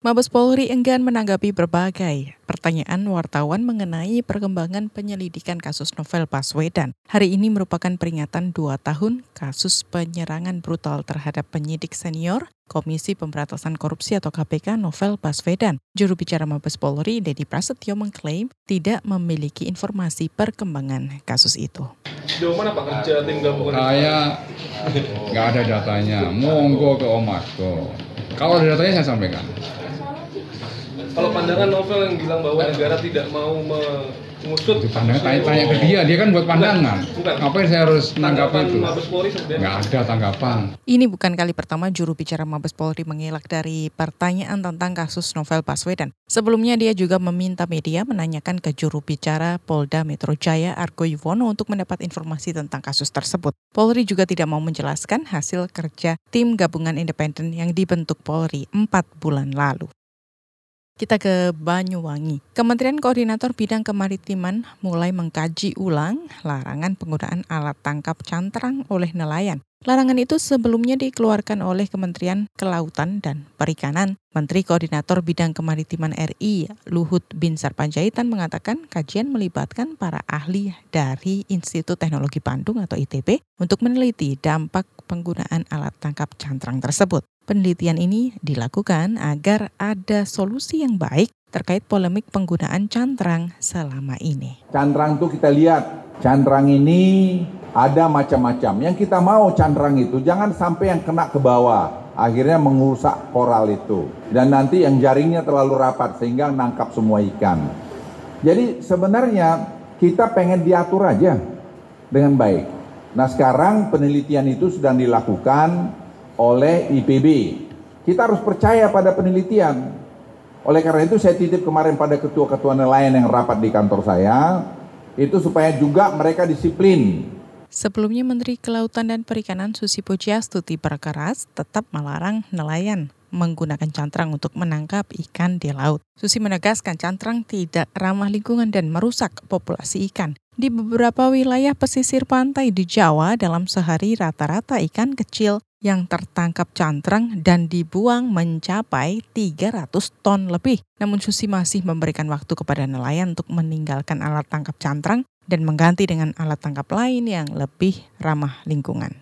Mabes Polri enggan menanggapi berbagai pertanyaan wartawan mengenai perkembangan penyelidikan kasus novel Baswedan. Hari ini merupakan peringatan dua tahun kasus penyerangan brutal terhadap penyidik senior Komisi Pemberantasan Korupsi atau KPK Novel Baswedan. Juru bicara Mabes Polri, Dedi Prasetyo mengklaim tidak memiliki informasi perkembangan kasus itu. Sejauh mana Pak kerja tim gabungan? Saya nggak ada datanya, monggo ke Om Asko. Kalau ada datanya saya sampaikan. Kalau pandangan novel yang bilang bahwa negara tidak mau mengusut Itu pandangan tanya-tanya ke dia, dia kan buat pandangan. Bukan. Ngapain saya harus menanggapi itu? Mabes Polri sebenarnya Nggak ada tanggapan. Ini bukan kali pertama juru bicara Mabes Polri mengelak dari pertanyaan tentang kasus novel Baswedan. Sebelumnya dia juga meminta media menanyakan ke juru bicara Polda Metro Jaya Argo Yuwono untuk mendapat informasi tentang kasus tersebut. Polri juga tidak mau menjelaskan hasil kerja tim gabungan independen yang dibentuk Polri empat bulan lalu. Kita ke Banyuwangi. Kementerian Koordinator Bidang Kemaritiman mulai mengkaji ulang larangan penggunaan alat tangkap cantrang oleh nelayan. Larangan itu sebelumnya dikeluarkan oleh Kementerian Kelautan dan Perikanan. Menteri Koordinator Bidang Kemaritiman RI, Luhut Binsar Panjaitan mengatakan kajian melibatkan para ahli dari Institut Teknologi Bandung atau ITB untuk meneliti dampak penggunaan alat tangkap cantrang tersebut. Penelitian ini dilakukan agar ada solusi yang baik terkait polemik penggunaan cantrang selama ini. Cantrang itu kita lihat, cantrang ini ada macam-macam. Yang kita mau cantrang itu jangan sampai yang kena ke bawah, akhirnya mengusak koral itu. Dan nanti yang jaringnya terlalu rapat sehingga nangkap semua ikan. Jadi sebenarnya kita pengen diatur aja dengan baik. Nah sekarang penelitian itu sedang dilakukan oleh IPB. Kita harus percaya pada penelitian. Oleh karena itu saya titip kemarin pada ketua-ketua nelayan yang rapat di kantor saya, itu supaya juga mereka disiplin. Sebelumnya Menteri Kelautan dan Perikanan Susi Pujiastuti berkeras tetap melarang nelayan menggunakan cantrang untuk menangkap ikan di laut. Susi menegaskan cantrang tidak ramah lingkungan dan merusak populasi ikan. Di beberapa wilayah pesisir pantai di Jawa dalam sehari rata-rata ikan kecil yang tertangkap cantrang dan dibuang mencapai 300 ton lebih. Namun Susi masih memberikan waktu kepada nelayan untuk meninggalkan alat tangkap cantrang dan mengganti dengan alat tangkap lain yang lebih ramah lingkungan.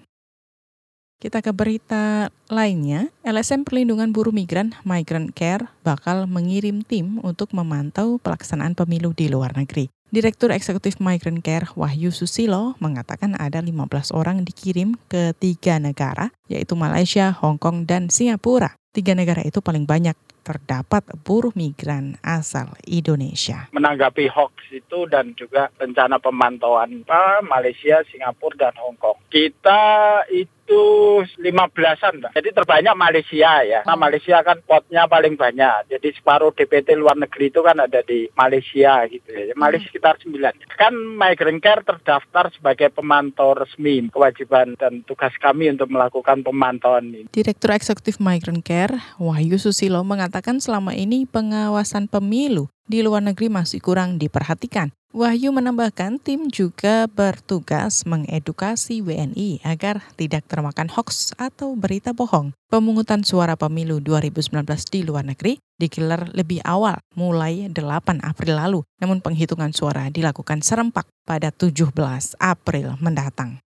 Kita ke berita lainnya, LSM Perlindungan Buruh Migran Migrant Care bakal mengirim tim untuk memantau pelaksanaan pemilu di luar negeri. Direktur Eksekutif Migrant Care Wahyu Susilo mengatakan ada 15 orang dikirim ke tiga negara, yaitu Malaysia, Hong Kong, dan Singapura. Tiga negara itu paling banyak terdapat buruh migran asal Indonesia. Menanggapi hoax itu dan juga rencana pemantauan Malaysia, Singapura, dan Hong Kong. Kita itu 15-an. Lah. Jadi terbanyak Malaysia ya. Nah Malaysia kan potnya paling banyak. Jadi separuh DPT luar negeri itu kan ada di Malaysia gitu ya. Malaysia sekitar 9. Kan Migrant Care terdaftar sebagai pemantau resmi. Kewajiban dan tugas kami untuk melakukan pemantauan ini. Direktur Eksekutif Migrant Care Wahyu Susilo mengatakan selama ini pengawasan pemilu di luar negeri masih kurang diperhatikan. Wahyu menambahkan tim juga bertugas mengedukasi WNI agar tidak termakan hoax atau berita bohong. Pemungutan suara pemilu 2019 di luar negeri digelar lebih awal, mulai 8 April lalu. Namun penghitungan suara dilakukan serempak pada 17 April mendatang.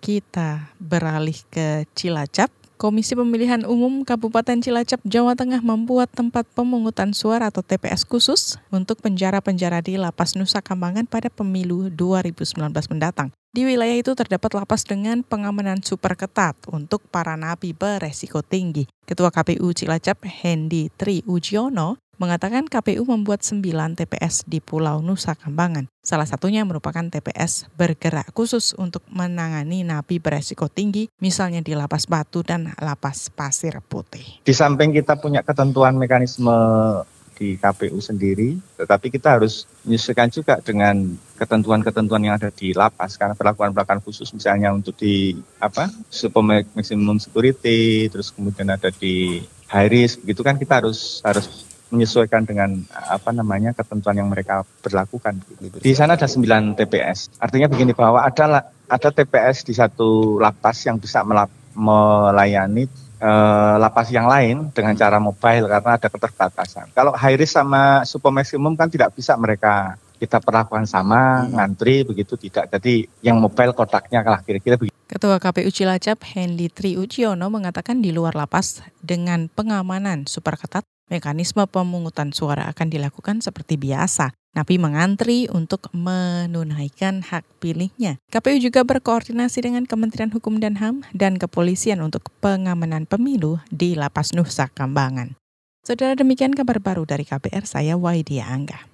Kita beralih ke Cilacap. Komisi Pemilihan Umum Kabupaten Cilacap, Jawa Tengah membuat tempat pemungutan suara atau TPS khusus untuk penjara-penjara di Lapas Nusa Kambangan pada pemilu 2019 mendatang. Di wilayah itu terdapat lapas dengan pengamanan super ketat untuk para napi beresiko tinggi. Ketua KPU Cilacap, Hendi Tri Ujiono, mengatakan KPU membuat 9 TPS di Pulau Nusa Kambangan. Salah satunya merupakan TPS bergerak khusus untuk menangani napi beresiko tinggi, misalnya di Lapas Batu dan Lapas Pasir Putih. Di samping kita punya ketentuan mekanisme di KPU sendiri, tetapi kita harus menyesuaikan juga dengan ketentuan-ketentuan yang ada di lapas karena perlakuan-perlakuan khusus misalnya untuk di apa super maximum security, terus kemudian ada di high risk, begitu kan kita harus harus menyesuaikan dengan apa namanya ketentuan yang mereka berlakukan. Di sana ada 9 TPS. Artinya begini bahwa ada ada TPS di satu lapas yang bisa melap, melayani eh, lapas yang lain dengan cara mobile karena ada keterbatasan. Kalau high risk sama super maksimum kan tidak bisa mereka kita perlakukan sama, hmm. ngantri begitu tidak. Jadi yang mobile kotaknya kalah kira-kira begitu. Ketua KPU Cilacap Hendy Tri Uciono mengatakan di luar lapas dengan pengamanan super ketat, mekanisme pemungutan suara akan dilakukan seperti biasa, tapi mengantri untuk menunaikan hak pilihnya. KPU juga berkoordinasi dengan Kementerian Hukum dan HAM dan kepolisian untuk pengamanan pemilu di Lapas Nusa Kambangan. Saudara demikian kabar baru dari KPR, saya Waidia Angga.